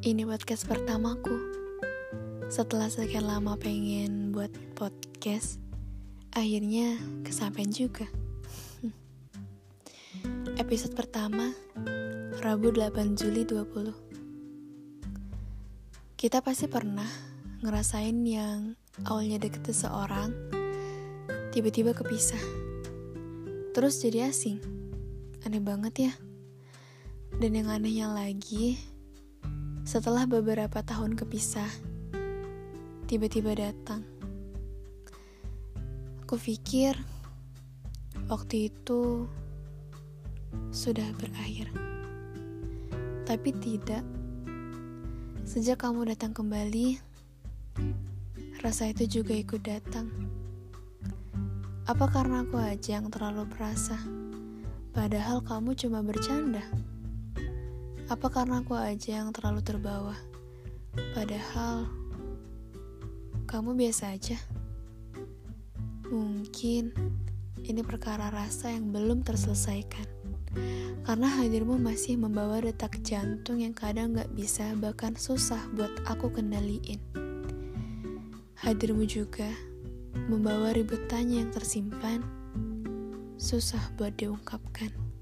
Ini podcast pertamaku. Setelah sekian lama pengen buat podcast, akhirnya kesampaian juga. Episode pertama, Rabu 8 Juli 20. Kita pasti pernah ngerasain yang awalnya deket seseorang, tiba-tiba kepisah. Terus jadi asing. Aneh banget ya. Dan yang anehnya lagi, setelah beberapa tahun kepisah, tiba-tiba datang. Aku pikir waktu itu sudah berakhir. Tapi tidak. Sejak kamu datang kembali, rasa itu juga ikut datang. Apa karena aku aja yang terlalu perasa? Padahal kamu cuma bercanda. Apa karena aku aja yang terlalu terbawa? Padahal kamu biasa aja. Mungkin ini perkara rasa yang belum terselesaikan. Karena hadirmu masih membawa detak jantung yang kadang gak bisa bahkan susah buat aku kendaliin. Hadirmu juga membawa ributannya yang tersimpan, susah buat diungkapkan.